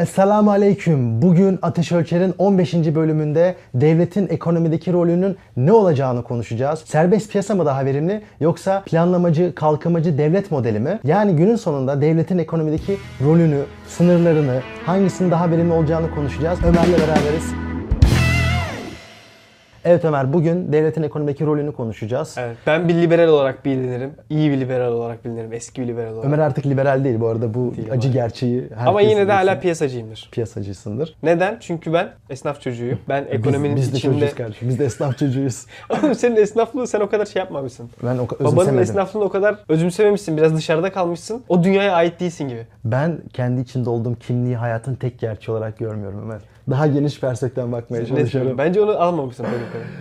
Esselamu Aleyküm. Bugün Ateş Ölçer'in 15. bölümünde devletin ekonomideki rolünün ne olacağını konuşacağız. Serbest piyasa mı daha verimli yoksa planlamacı, kalkınmacı devlet modeli mi? Yani günün sonunda devletin ekonomideki rolünü, sınırlarını, hangisinin daha verimli olacağını konuşacağız. Ömer'le beraberiz. Evet Ömer, bugün devletin ekonomideki rolünü konuşacağız. Evet. Ben bir liberal olarak bilinirim. İyi bir liberal olarak bilinirim. Eski bir liberal olarak. Ömer artık liberal değil bu arada bu Değil acı ama. gerçeği. Ama yine de hala piyasacıyımdır. piyasacısındır. Neden? Çünkü ben esnaf çocuğuyum. Ben ekonominin biz, biz de içinde... çocuğuz kardeşim. Biz de esnaf çocuğuyuz. Oğlum senin esnaflığı sen o kadar şey yapmamışsın. Ben o Babanın özümsemedim. esnaflığını o kadar özümsememişsin. Biraz dışarıda kalmışsın. O dünyaya ait değilsin gibi. Ben kendi içinde olduğum kimliği hayatın tek gerçeği olarak görmüyorum Ömer. Daha geniş perspektiften bakmaya çalışıyorum. Bence onu almamışsın kadar.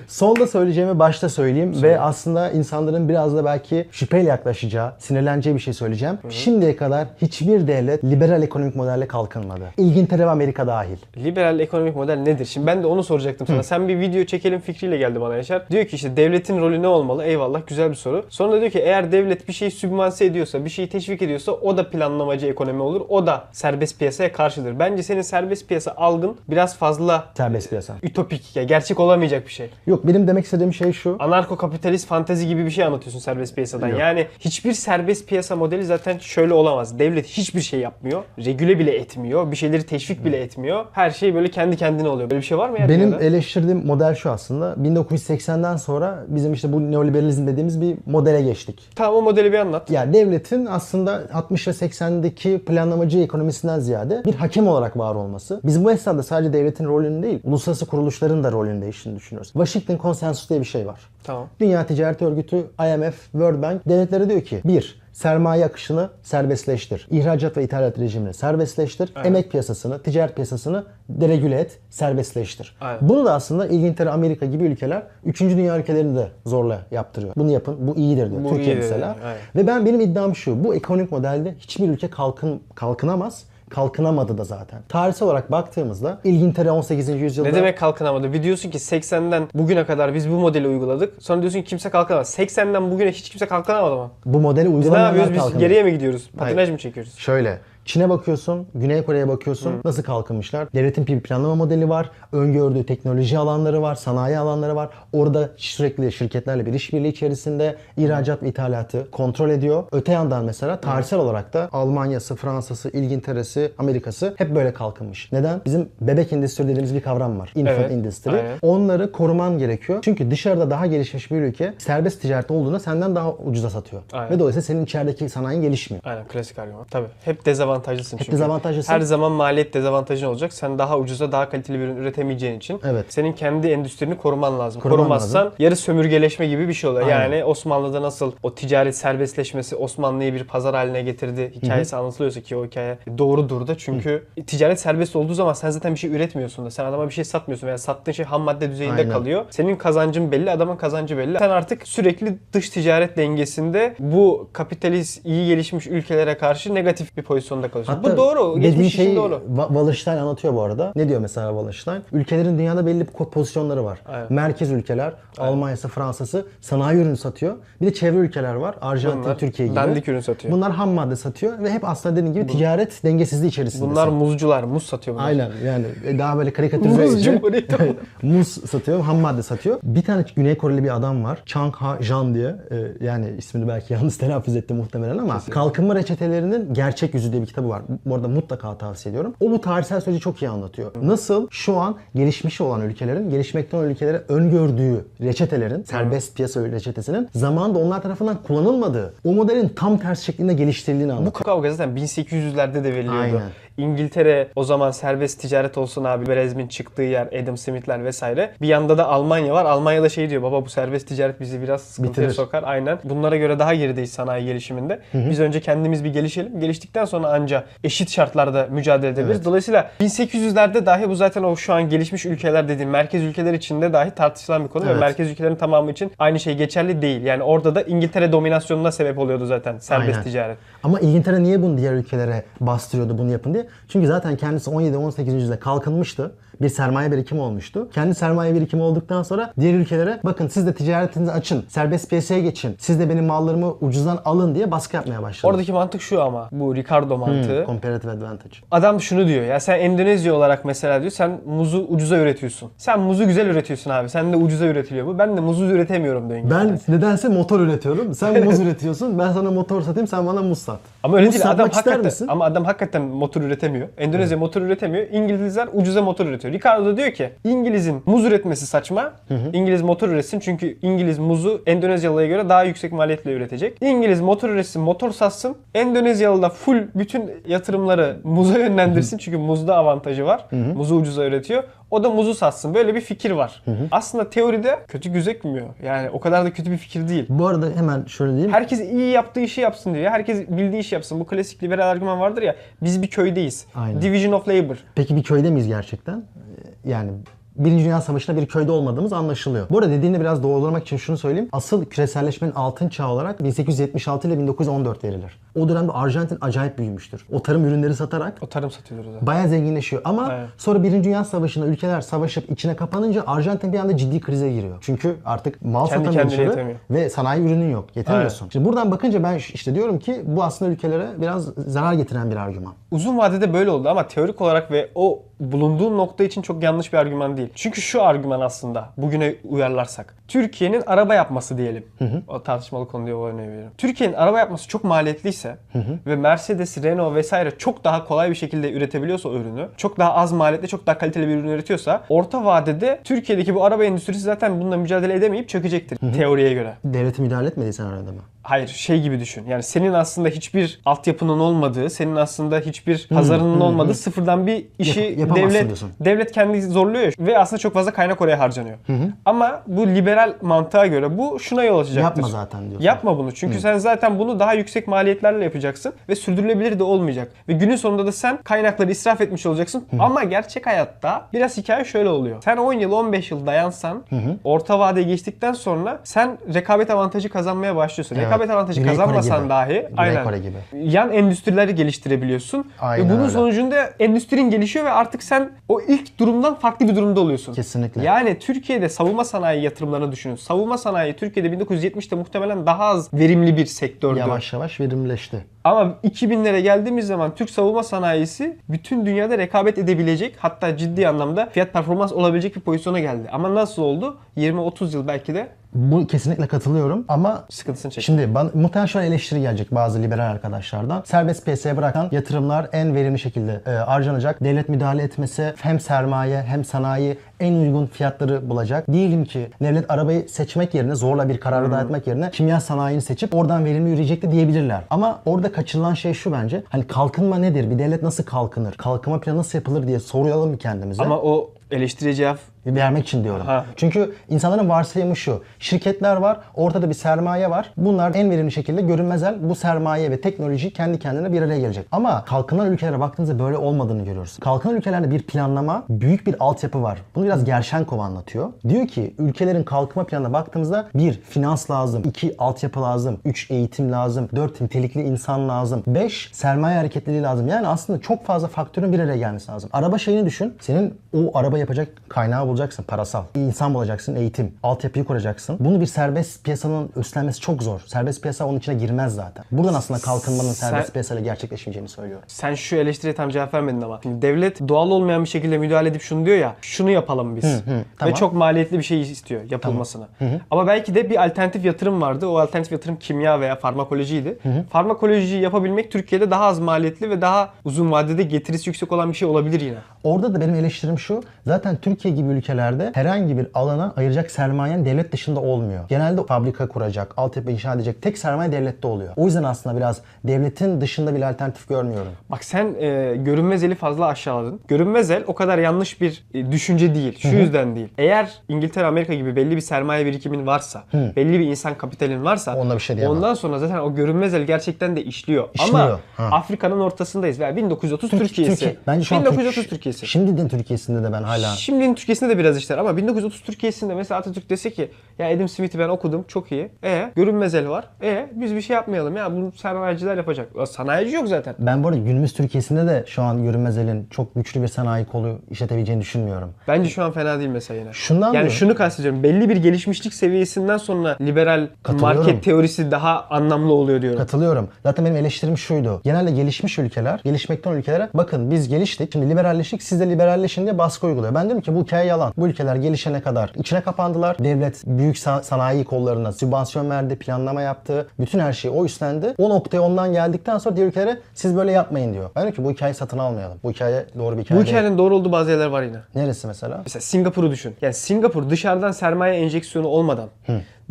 Sonda söyleyeceğimi başta söyleyeyim Söyle. ve aslında insanların biraz da belki şüpheyle yaklaşacağı, sinirleneceği bir şey söyleyeceğim. Şimdiye kadar hiçbir devlet liberal ekonomik modelle kalkınmadı. İngiltere ve Amerika dahil. Liberal ekonomik model nedir? Şimdi ben de onu soracaktım sana. Sen bir video çekelim fikriyle geldi bana Yaşar. Diyor ki işte devletin rolü ne olmalı? Eyvallah güzel bir soru. Sonra da diyor ki eğer devlet bir şeyi sübvanse ediyorsa, bir şeyi teşvik ediyorsa o da planlamacı ekonomi olur. O da serbest piyasaya karşıdır. Bence senin serbest piyasa algın biraz fazla Serbest piyasa. ütopik ya gerçek olamayacak bir şey. Yok benim demek istediğim şey şu. Anarko kapitalist fantezi gibi bir şey anlatıyorsun serbest piyasadan. Yok. Yani hiçbir serbest piyasa modeli zaten şöyle olamaz. Devlet hiçbir şey yapmıyor. Regüle bile etmiyor. Bir şeyleri teşvik bile etmiyor. Her şey böyle kendi kendine oluyor. Böyle bir şey var mı ya Benim dünyada? eleştirdiğim model şu aslında. 1980'den sonra bizim işte bu neoliberalizm dediğimiz bir modele geçtik. Tamam o modeli bir anlat. Ya devletin aslında 60 ve 80'deki planlamacı ekonomisinden ziyade bir hakem olarak var olması. Biz bu esnada sadece devletin rolünün değil, uluslararası kuruluşların da rolünün değiştiğini düşünüyoruz. Washington Konsensus diye bir şey var. Tamam. Dünya Ticaret Örgütü, IMF, World Bank devletlere diyor ki bir, sermaye akışını serbestleştir. İhracat ve ithalat rejimini serbestleştir. Emek piyasasını, ticaret piyasasını deregüle et, serbestleştir. Aynen. Bunu da aslında İngiltere, Amerika gibi ülkeler 3. dünya ülkelerini de zorla yaptırıyor. Bunu yapın, bu iyidir diyor. Bu Türkiye iyidir, mesela. aynen. Ve ben benim iddiam şu. Bu ekonomik modelde hiçbir ülke kalkın kalkınamaz. Kalkınamadı da zaten. Tarihsel olarak baktığımızda İngiltere 18. yüzyılda Ne demek kalkınamadı? Bir diyorsun ki 80'den bugüne kadar biz bu modeli uyguladık. Sonra diyorsun ki kimse kalkınamaz. 80'den bugüne hiç kimse kalkınamadı mı? bu modeli Biz ne uygulamayanlar yapıyoruz? Biz geriye mi gidiyoruz? Patinaj Hayır. mı çekiyoruz? Şöyle. Çin'e bakıyorsun, Güney Kore'ye bakıyorsun. Nasıl kalkınmışlar? Devletin bir planlama modeli var. Öngördüğü teknoloji alanları var, sanayi alanları var. Orada sürekli şirketlerle bir işbirliği içerisinde ihracat ve ithalatı kontrol ediyor. Öte yandan mesela tarihsel olarak da Almanya'sı, Fransa'sı, İngiltere'si, Amerika'sı hep böyle kalkınmış. Neden? Bizim bebek endüstri dediğimiz bir kavram var. Infant Evet, industry. aynen. Onları koruman gerekiyor. Çünkü dışarıda daha gelişmiş bir ülke serbest ticaret olduğunda senden daha ucuza satıyor. Aynen. Ve dolayısıyla senin içerideki sanayin gelişmiyor. Aynen klasik argüman. Tabii. Hep dezavantajlısın Hep çünkü. dezavantajlısın. Her zaman maliyet dezavantajın olacak. Sen daha ucuza daha kaliteli bir ürün üretemeyeceğin için Evet. senin kendi endüstrini koruman lazım. Koruman Korumazsan lazım. yarı sömürgeleşme gibi bir şey oluyor. Aynen. Yani Osmanlı'da nasıl o ticaret serbestleşmesi Osmanlı'yı bir pazar haline getirdi hikayesi anlatılıyorsa ki o hikaye doğrudur da çünkü ticaret serbest olduğu zaman sen zaten bir şey üretmiyorsun da sen adama bir şey satmıyorsun veya sattığın şey ham madde düzeyinde Aynen. kalıyor. Senin kazancın belli, adamın kazancı belli. Sen artık sürekli dış ticaret dengesinde bu kapitalist iyi gelişmiş ülkelere karşı negatif bir pozisyonda kalıyorsun. bu doğru. Dediğin için doğru. Wallenstein anlatıyor bu arada. Ne diyor mesela Wallenstein? Ülkelerin dünyada belli pozisyonları var. Aynen. Merkez ülkeler, Almanya'sı, Fransa'sı sanayi ürünü satıyor. Bir de çevre ülkeler var. Arjantin, Bunlar Türkiye gibi. dandik ürün satıyor. Bunlar ham madde satıyor ve hep aslında dediğin gibi ticaret dengesizliği içerisinde. Bunlar muzcular, muz satıyor bunlar. Aynen yani daha böyle karikatürize Muz. Cumhuriyeti. Muz satıyor, ham madde satıyor. Bir tane Güney Koreli bir adam var. Chang Ha Jan diye. Ee, yani ismini belki yanlış telaffuz etti muhtemelen ama Kalkınma Reçetelerinin Gerçek Yüzü diye bir kitabı var. Bu arada mutlaka tavsiye ediyorum. O bu tarihsel süreci çok iyi anlatıyor. Nasıl şu an gelişmiş olan ülkelerin, gelişmekte olan ülkelere öngördüğü reçetelerin, serbest piyasa reçetesinin zamanında onlar tarafından kullanılmadığı, o modelin tam ters şeklinde geliştirildiğini Bu anlatıyor. kavga zaten 1800'lerde de veriliyordu. Aynen. İngiltere o zaman serbest ticaret olsun abi. Berezmin çıktığı yer, Adam Smith'ler vesaire. Bir yanda da Almanya var. Almanya'da şey diyor baba bu serbest ticaret bizi biraz sıkıntıya Bitirir. sokar. Aynen. Bunlara göre daha gerideyiz sanayi gelişiminde. Biz önce kendimiz bir gelişelim. Geliştikten sonra anca eşit şartlarda mücadele edebiliriz. Evet. Dolayısıyla 1800'lerde dahi bu zaten o şu an gelişmiş ülkeler dediğim merkez ülkeler içinde dahi tartışılan bir konu ve Evet. merkez ülkelerin tamamı için aynı şey geçerli değil. Yani orada da İngiltere dominasyonuna sebep oluyordu zaten serbest Aynen. ticaret. Ama İngiltere niye bunu diğer ülkelere bastırıyordu bunu yapın diye? Çünkü zaten kendisi 17-18. yüzyılda kalkınmıştı. Bir sermaye birikimi olmuştu. Kendi sermaye birikimi olduktan sonra diğer ülkelere bakın siz de ticaretinizi açın, serbest piyasaya geçin, siz de benim mallarımı ucuzdan alın diye baskı yapmaya başladı. Oradaki mantık şu ama bu Ricardo mantığı. Comparative advantage. Adam şunu diyor ya sen Endonezya olarak mesela diyor sen muzu ucuza üretiyorsun. Sen muzu güzel üretiyorsun abi. Sen de ucuza üretiliyor bu. Ben de muzu üretemiyorum diyor Ben İngiltere. nedense motor üretiyorum. Sen muz üretiyorsun. Ben sana motor satayım, sen bana muz sat. Ama öyle Muz değil. Adam ister hakikaten, misin? ama adam hakikaten motor üretemiyor. Endonezya motor üretemiyor. İngilizler ucuza motor üretiyor. Ricardo da diyor ki İngiliz'in muz üretmesi saçma. İngiliz motor üretsin çünkü İngiliz muzu Endonezyalıya göre daha yüksek maliyetle üretecek. İngiliz motor üretsin, motor satsın. Endonezyalı da full bütün yatırımları muza yönlendirsin çünkü muzda avantajı var. Muzu ucuza üretiyor. O da muzu satsın. Böyle bir fikir var. Aslında teoride kötü gözükmüyor. Yani o kadar da kötü bir fikir değil. Bu arada hemen şöyle diyeyim. Herkes iyi yaptığı işi yapsın diyor. Herkes bildiği işi yapsın. Bu klasik liberal argüman vardır ya. Biz bir köydeyiz. Aynen. Division of labor. Peki bir köyde miyiz gerçekten? Ee, Yani Birinci Dünya Savaşı'nda bir köyde olmadığımız anlaşılıyor. Bu arada dediğini biraz doğrulamak için şunu söyleyeyim. Asıl küreselleşmenin altın çağı olarak 1876 ile 1914 verilir. O dönemde Arjantin acayip büyümüştür. O tarım ürünleri satarak O tarım satıyorlar o zaman. bayağı zenginleşiyor. Ama Evet. sonra Birinci Dünya Savaşı'nda ülkeler savaşıp içine kapanınca Arjantin bir anda ciddi krize giriyor. Çünkü artık mal Kendi satamıyor ve sanayi ürünün yok. Yetemiyorsun. Şimdi buradan bakınca ben işte diyorum ki bu aslında ülkelere biraz zarar getiren bir argüman. Uzun vadede böyle oldu ama teorik olarak ve o bulunduğun nokta için çok yanlış bir argüman değil. Çünkü şu argüman aslında bugüne uyarlarsak. Türkiye'nin araba yapması diyelim. O tartışmalı konu diye örneği veriyorum. Türkiye'nin araba yapması çok maliyetliyse ve Mercedes, Renault vesaire çok daha kolay bir şekilde üretebiliyorsa o ürünü, çok daha az maliyetle çok daha kaliteli bir ürün üretiyorsa orta vadede Türkiye'deki bu araba endüstrisi zaten bununla mücadele edemeyip çökecektir teoriye göre. Devleti müdahale etmediysen arada mı? Hayır şey gibi düşün. Yani senin aslında hiçbir altyapının olmadığı, senin aslında hiçbir pazarının olmadığı sıfırdan bir işi Yap- devlet diyorsun. devlet kendi zorluyor ya. ve aslında çok fazla kaynak oraya harcanıyor. Ama bu liberal mantığa göre bu şuna yol açacaktır. Yapma zaten diyorsun. Yapma bunu. Çünkü sen zaten bunu daha yüksek maliyetlerle yapacaksın ve sürdürülebilir de olmayacak. Ve günün sonunda da sen kaynakları israf etmiş olacaksın. Ama gerçek hayatta biraz hikaye şöyle oluyor. Sen 10 yıl 15 yıl dayansan orta vadeye geçtikten sonra sen rekabet avantajı kazanmaya başlıyorsun. Evet. Rekabet avantajı Güney kazanmasan gibi. dahi Güney aynen. Kore gibi. Yan endüstrileri geliştirebiliyorsun. Aynen ve bunun öyle. sonucunda endüstrin gelişiyor ve artık sen o ilk durumdan farklı bir durumda oluyorsun. Kesinlikle. Yani Türkiye'de savunma sanayi yatırımlarını düşünün. Savunma sanayi Türkiye'de 1970'te muhtemelen daha az verimli bir sektördü. Yavaş yavaş verimleşti. Ama 2000'lere geldiğimiz zaman Türk savunma sanayisi bütün dünyada rekabet edebilecek hatta ciddi anlamda fiyat performans olabilecek bir pozisyona geldi. Ama nasıl oldu? 20-30 yıl belki de Bu kesinlikle katılıyorum ama sıkıntısını çekti. Şimdi bana, muhtemelen şöyle eleştiri gelecek bazı liberal arkadaşlardan. Serbest piyasaya bırakan yatırımlar en verimli şekilde e, harcanacak. Devlet müdahale etmesi hem sermaye hem sanayi en uygun fiyatları bulacak. Diyelim ki devlet arabayı seçmek yerine zorla bir kararı dağıtmak yerine kimya sanayini seçip oradan verimli yürüyecekti diyebilirler. Ama orada kaçırılan şey şu bence. Hani kalkınma nedir? Bir devlet nasıl kalkınır? Kalkınma planı nasıl yapılır diye soruyalım kendimize. Ama o eleştiriye cevap vermek için diyorum. Ha. Çünkü insanların varsayımı şu. Şirketler var, ortada bir sermaye var. Bunlar en verimli şekilde görünmezler. Bu sermaye ve teknoloji kendi kendine bir araya gelecek. Ama kalkınan ülkelere baktığınızda böyle olmadığını görüyoruz. Kalkınan ülkelerde bir planlama, büyük bir altyapı var. Bunu biraz Gerşenkov anlatıyor. Diyor ki ülkelerin kalkınma planına baktığımızda bir finans lazım, iki altyapı lazım, üç eğitim lazım, dört nitelikli insan lazım, beş sermaye hareketliliği lazım. Yani aslında çok fazla faktörün bir araya gelmesi lazım. Araba şeyini düşün. Senin o araba yapacak kaynağı bulacaksın parasal. İnsan bulacaksın, eğitim, altyapıyı kuracaksın. Bunu bir serbest piyasanın üstlenmesi çok zor. Serbest piyasa onun içine girmez zaten. Buradan aslında kalkınmanın Sen- serbest piyasayla gerçekleşmeyeceğini söylüyorum. Sen şu eleştiriye tam cevap vermedin ama. Şimdi devlet doğal olmayan bir şekilde müdahale edip şunu diyor ya. Şunu yapalım biz. tamam. Ve çok maliyetli bir şey istiyor yapılmasını. Ama belki de bir alternatif yatırım vardı. O alternatif yatırım kimya veya farmakolojiydi. Farmakolojiyi yapabilmek Türkiye'de daha az maliyetli ve daha uzun vadede getirisi yüksek olan bir şey olabilir yine. Orada da benim eleştirim şu. Zaten Türkiye gibi ülkelerde herhangi bir alana ayıracak sermayen devlet dışında olmuyor. Genelde fabrika kuracak, altyapı inşa edecek tek sermaye devlette oluyor. O yüzden aslında biraz devletin dışında bir alternatif görmüyorum. Bak sen e, görünmez eli fazla aşağıladın. Görünmez el o kadar yanlış bir e, düşünce değil. Şu yüzden değil. Eğer İngiltere, Amerika gibi belli bir sermaye birikimin varsa, belli bir insan kapitalin varsa Onunla bir şey diyemem. ondan sonra zaten o görünmez el gerçekten de işliyor. İşliyor, Ama. Afrika'nın ortasındayız veya 1930 Türkiye'si. Türkiye. Bence şu an 1930 Türk- Türkiye'si. Şimdinin Türkiye'sinde de ben hala Şimdinin Türkiye'sinde de biraz işler ama 1930 Türkiye'sinde mesela Atatürk dese ki ya Adam Smith'i ben okudum çok iyi. E görünmez el var. E biz bir şey yapmayalım ya bunu sanayiciler yapacak. Ya, Sanayici yok zaten. Ben bu arada günümüz Türkiye'sinde de şu an görünmez elin çok güçlü bir sanayi kolu işletebileceğini düşünmüyorum. Bence şu an fena değil mesela yine. Şundan yani mı? şunu kastediyorum. Belli bir gelişmişlik seviyesinden sonra liberal market teorisi daha anlamlı oluyor diyorum. Katılıyorum. Zaten benim eleştirim şuydu. Genelde gelişmiş ülkeler, gelişmekte olan ülkelere bakın biz geliştik, şimdi liberalleştik, siz de liberalleşin diye baskı uyguluyor. Ben diyorum ki bu hikaye yalan. Bu ülkeler gelişene kadar içine kapandılar. Devlet büyük sa- sanayi kollarına sübvansiyon verdi, planlama yaptı. Bütün her şeyi o üstlendi. O noktaya ondan geldikten sonra diğer ülkelere siz böyle yapmayın diyor. Ben diyorum ki bu hikayeyi satın almayalım. Bu hikaye doğru bir hikaye Bu hikayenin doğru olduğu bazı yerler var yine. Neresi mesela? Mesela Singapur'u düşün. Yani Singapur dışarıdan sermaye enjeksiyonu olmadan,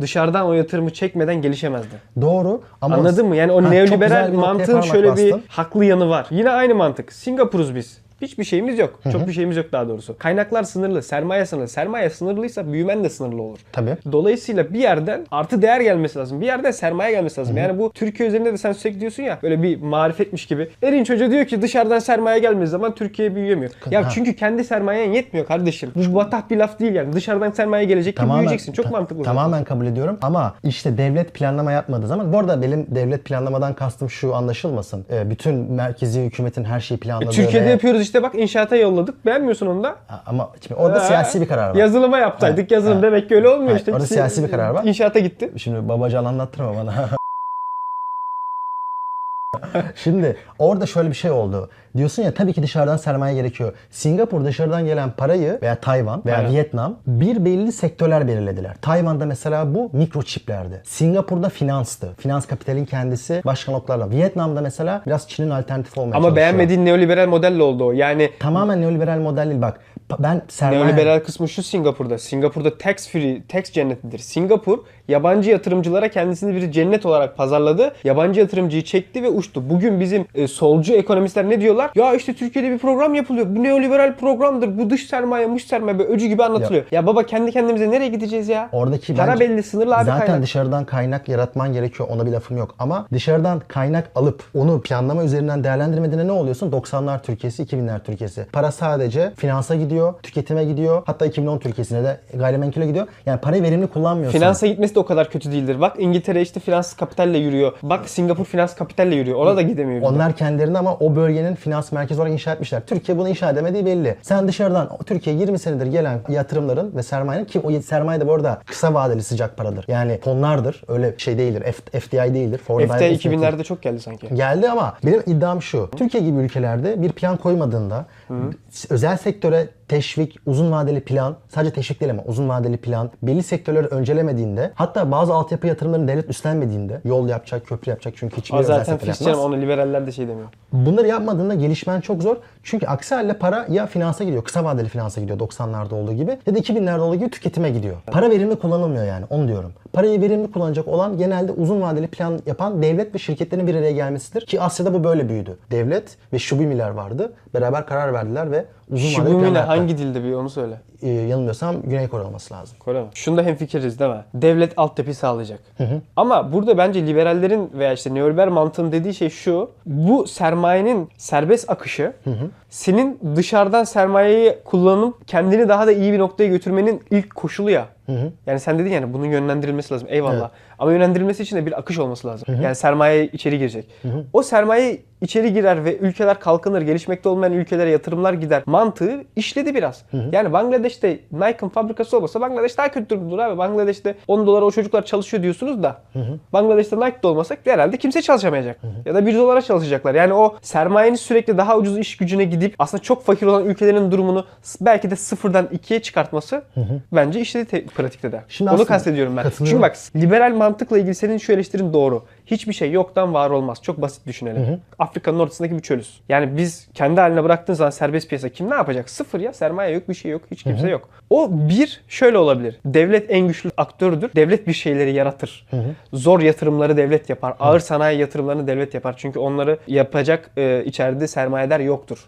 dışarıdan o yatırımı çekmeden gelişemezdi. Doğru ama Anladın mı? Yani o Ha, neoliberal bir mantığın şöyle bir bastın. haklı yanı var. Yine aynı mantık. Singapur'uz biz. Hiçbir şeyimiz yok. Çok bir şeyimiz yok daha doğrusu. Kaynaklar sınırlı, sermaye sınırlı. Sermaye sınırlıysa büyümen de sınırlı olur. Tabii. Dolayısıyla bir yerden artı değer gelmesi lazım. Bir yerden sermaye gelmesi lazım. Yani bu Türkiye üzerinde de sen sürekli diyorsun ya böyle bir marifetmiş gibi. Erinç Hoca diyor ki dışarıdan sermaye gelmediği zaman Türkiye büyüyemiyor. Ya Ha. çünkü kendi sermayen yetmiyor kardeşim. Bu batah bir laf değil yani. Dışarıdan sermaye gelecek ki büyüyeceksin. Çok ta- mantıklı. zaten. Tamamen kabul ediyorum ama işte devlet planlama yapmadığı zaman bu arada benim devlet planlamadan kastım şu anlaşılmasın. Ee, bütün merkezi hükümetin her şeyi planladığı Türkiye'de ve- yapıyoruz işte bak inşaata yolladık. Beğenmiyorsun onu da. Ha, ama şimdi orada Ha. siyasi bir karar var. Yazılıma yapsaydık. Yazılım Ha. demek ki öyle olmuyor Hayır, işte. orada siyasi bir karar var. İnşaata gitti. Şimdi babacan anlattırma bana. Şimdi orada şöyle bir şey oldu. Diyorsun ya tabii ki dışarıdan sermaye gerekiyor. Singapur dışarıdan gelen parayı veya Tayvan veya Aynen. Vietnam bir belli sektörler belirlediler. Tayvan'da mesela bu mikroçiplerdi. Singapur'da finanstı. Finans kapitalin kendisi başka noktalarla. Vietnam'da mesela biraz Çin'in alternatif olmaya Ama çalışıyor. beğenmediğin neoliberal modelle oldu o. Yani Tamamen neoliberal model değil bak. Ben sermaye... Neoliberal kısmı şu Singapur'da. Singapur'da tax free, tax cennetidir. Singapur yabancı yatırımcılara kendisini bir cennet olarak pazarladı. Yabancı yatırımcıyı çekti ve uçtu. Bugün bizim e, solcu ekonomistler ne diyorlar? Ya işte Türkiye'de bir program yapılıyor. Bu neoliberal programdır. Bu dış sermaye, muş sermaye böyle öcü gibi anlatılıyor. Ya, baba kendi kendimize nereye gideceğiz ya? Oradaki Para bence- belli, sınırlı abi Zaten kaynak. dışarıdan kaynak yaratman gerekiyor. Ona bir lafım yok. Ama dışarıdan kaynak alıp onu planlama üzerinden değerlendirmediğinde ne oluyorsun? 90'lar Türkiye'si, 2000'ler Türkiye'si. Para sadece finansa gidiyor, tüketime gidiyor. Hatta 2010 Türkiye'sine de gayrimenkule gidiyor. Yani parayı verimli kullanmıyorsun. Finansa gitmesi de o kadar kötü değildir. Bak İngiltere işte finans kapitalle yürüyor. Bak Singapur finans kapitalle yürüyor. Ona da gidemiyor. Onlar kendilerini ama o bölgenin finans merkezi olarak inşa etmişler. Türkiye bunu inşa edemediği belli. Sen dışarıdan Türkiye 20 senedir gelen yatırımların ve sermayenin ki o sermaye de bu arada kısa vadeli sıcak paradır. Yani fonlardır. Öyle şey değildir. F- FDI değildir. Foreign Investment 2000'lerde çok geldi sanki. Geldi ama benim iddiam şu. Türkiye gibi ülkelerde bir plan koymadığında özel sektöre teşvik, uzun vadeli plan, sadece teşvik değil ama uzun vadeli plan, belli sektörleri öncelemediğinde, hatta bazı altyapı yatırımlarını devlet üstlenmediğinde, yol yapacak, köprü yapacak çünkü hiçbir Ama özel zaten sektör yapmaz. canım onu liberaller de şey demiyor. Bunları yapmadığında gelişmen çok zor. Çünkü aksi halde para ya finansa gidiyor, kısa vadeli finansa gidiyor 90'larda olduğu gibi ya da 2000'lerde olduğu gibi tüketime gidiyor. Para verimli kullanılmıyor yani onu diyorum. Parayı verimli kullanacak olan genelde uzun vadeli plan yapan devlet ve şirketlerin bir araya gelmesidir. Ki Asya'da bu böyle büyüdü. Devlet ve Şubimiler vardı. Beraber karar verdiler ve uzun vadeli plan yaptılar. Hangi dilde bir onu söyle. Ee, yanılmıyorsam Güney Kore olması lazım. Kore mi? Şunda hemfikiriz değil mi? Devlet altyapıyı sağlayacak. Ama burada bence liberallerin veya işte neoliberal mantığın dediği şey şu. Bu sermayenin serbest akışı senin dışarıdan sermayeyi kullanıp kendini daha da iyi bir noktaya götürmenin ilk koşulu ya. Yani sen dedin yani bunun yönlendirilmesi lazım. Eyvallah. Evet. Ama yönlendirilmesi için de bir akış olması lazım. Yani sermaye içeri girecek. O sermaye içeri girer ve ülkeler kalkınır, gelişmekte olmayan ülkelere yatırımlar gider. Mantığı işledi biraz. Yani Bangladeş'te Nike'ın fabrikası olmasa Bangladeş daha kötü durumdadır abi. Bangladeş'te 10 dolara o çocuklar çalışıyor diyorsunuz da. Bangladeş'te Nike'de olmasak herhalde kimse çalışamayacak. Ya da 1 dolara çalışacaklar. Yani o sermayenin sürekli daha ucuz iş gücüne gidip aslında çok fakir olan ülkelerin durumunu belki de sıfırdan ikiye çıkartması bence işledi te- pratikte de. Şimdi Onu kastediyorum ben. Çünkü bak liberal mantıkla ilgili senin şu eleştirin doğru. Hiçbir şey yoktan var olmaz. Çok basit düşünelim. Afrika'nın ortasındaki bir çölüz. Yani biz kendi haline bıraktığın zaman serbest piyasa kim ne yapacak? Sıfır ya. Sermaye yok, bir şey yok. Hiç kimse yok. O bir şöyle olabilir. Devlet en güçlü aktördür. Devlet bir şeyleri yaratır. Zor yatırımları devlet yapar. Ağır sanayi yatırımlarını devlet yapar. Çünkü onları yapacak e, içeride sermayeler yoktur.